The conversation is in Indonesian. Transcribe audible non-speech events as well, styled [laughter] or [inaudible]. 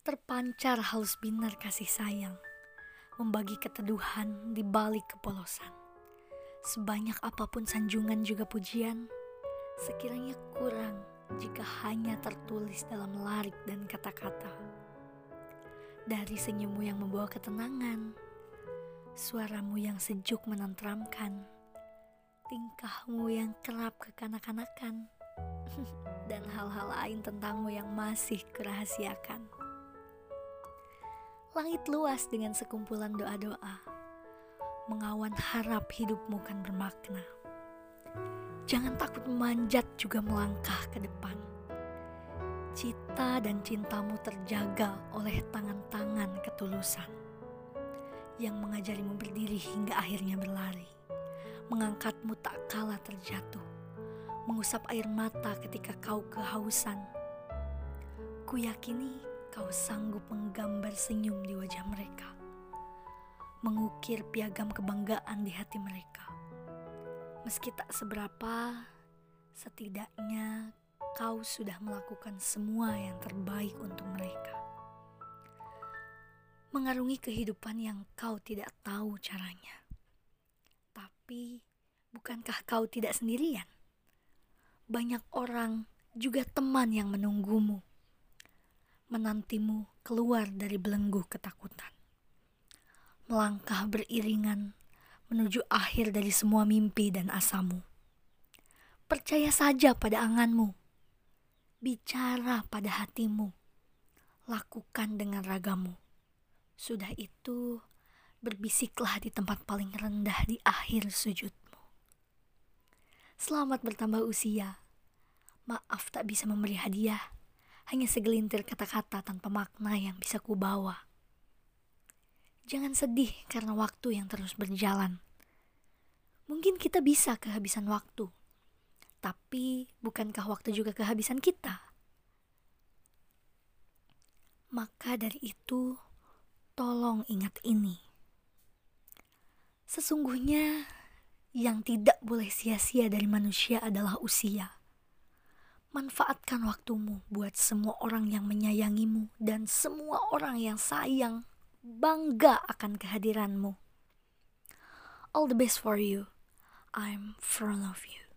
terpancar halus binar kasih sayang, membagi keteduhan di balik kepolosan. Sebanyak apa pun sanjungan juga pujian, sekiranya kurang jika hanya tertulis dalam larik dan kata-kata. Dari senyummu yang membawa ketenangan, suaramu yang sejuk menentramkan, tingkahmu yang kerap kekanak-kanakan, [laughs] dan hal-hal lain tentangmu yang masih kerahasiakan. Langit luas dengan sekumpulan doa-doa, mengawan harap hidupmu kan bermakna. Jangan takut memanjat juga melangkah ke depan. Cita dan cintamu terjaga oleh tangan-tangan ketulusan yang mengajarimu berdiri hingga akhirnya berlari, mengangkatmu tak kalah terjatuh, mengusap air mata ketika kau kehausan. Ku yakini kau sanggup menggambar senyum di wajah mereka, mengukir piagam kebanggaan di hati mereka Meski tak seberapa, setidaknya kau sudah melakukan semua yang terbaik untuk mereka. Mengarungi kehidupan yang kau tidak tahu caranya. Tapi, bukankah kau tidak sendirian? Banyak orang, juga teman yang menunggumu, menantimu keluar dari belenggu ketakutan. Melangkah beriringan menuju akhir dari semua mimpi dan asamu. Percaya saja pada anganmu, bicara pada hatimu, lakukan dengan ragamu. Sudah itu, berbisiklah di tempat paling rendah di akhir sujudmu. Selamat bertambah usia. Maaf tak bisa memberi hadiah, hanya segelintir kata-kata tanpa makna yang bisa kubawa. Jangan sedih karena waktu yang terus berjalan. Mungkin kita bisa kehabisan waktu, tapi bukankah waktu juga kehabisan kita? Maka dari itu, tolong ingat ini. Sesungguhnya, yang tidak boleh sia-sia dari manusia adalah usia. Manfaatkan waktumu buat semua orang yang menyayangimu dan semua orang yang sayang bangga akan kehadiranmu. All the best for you. I'm front of you.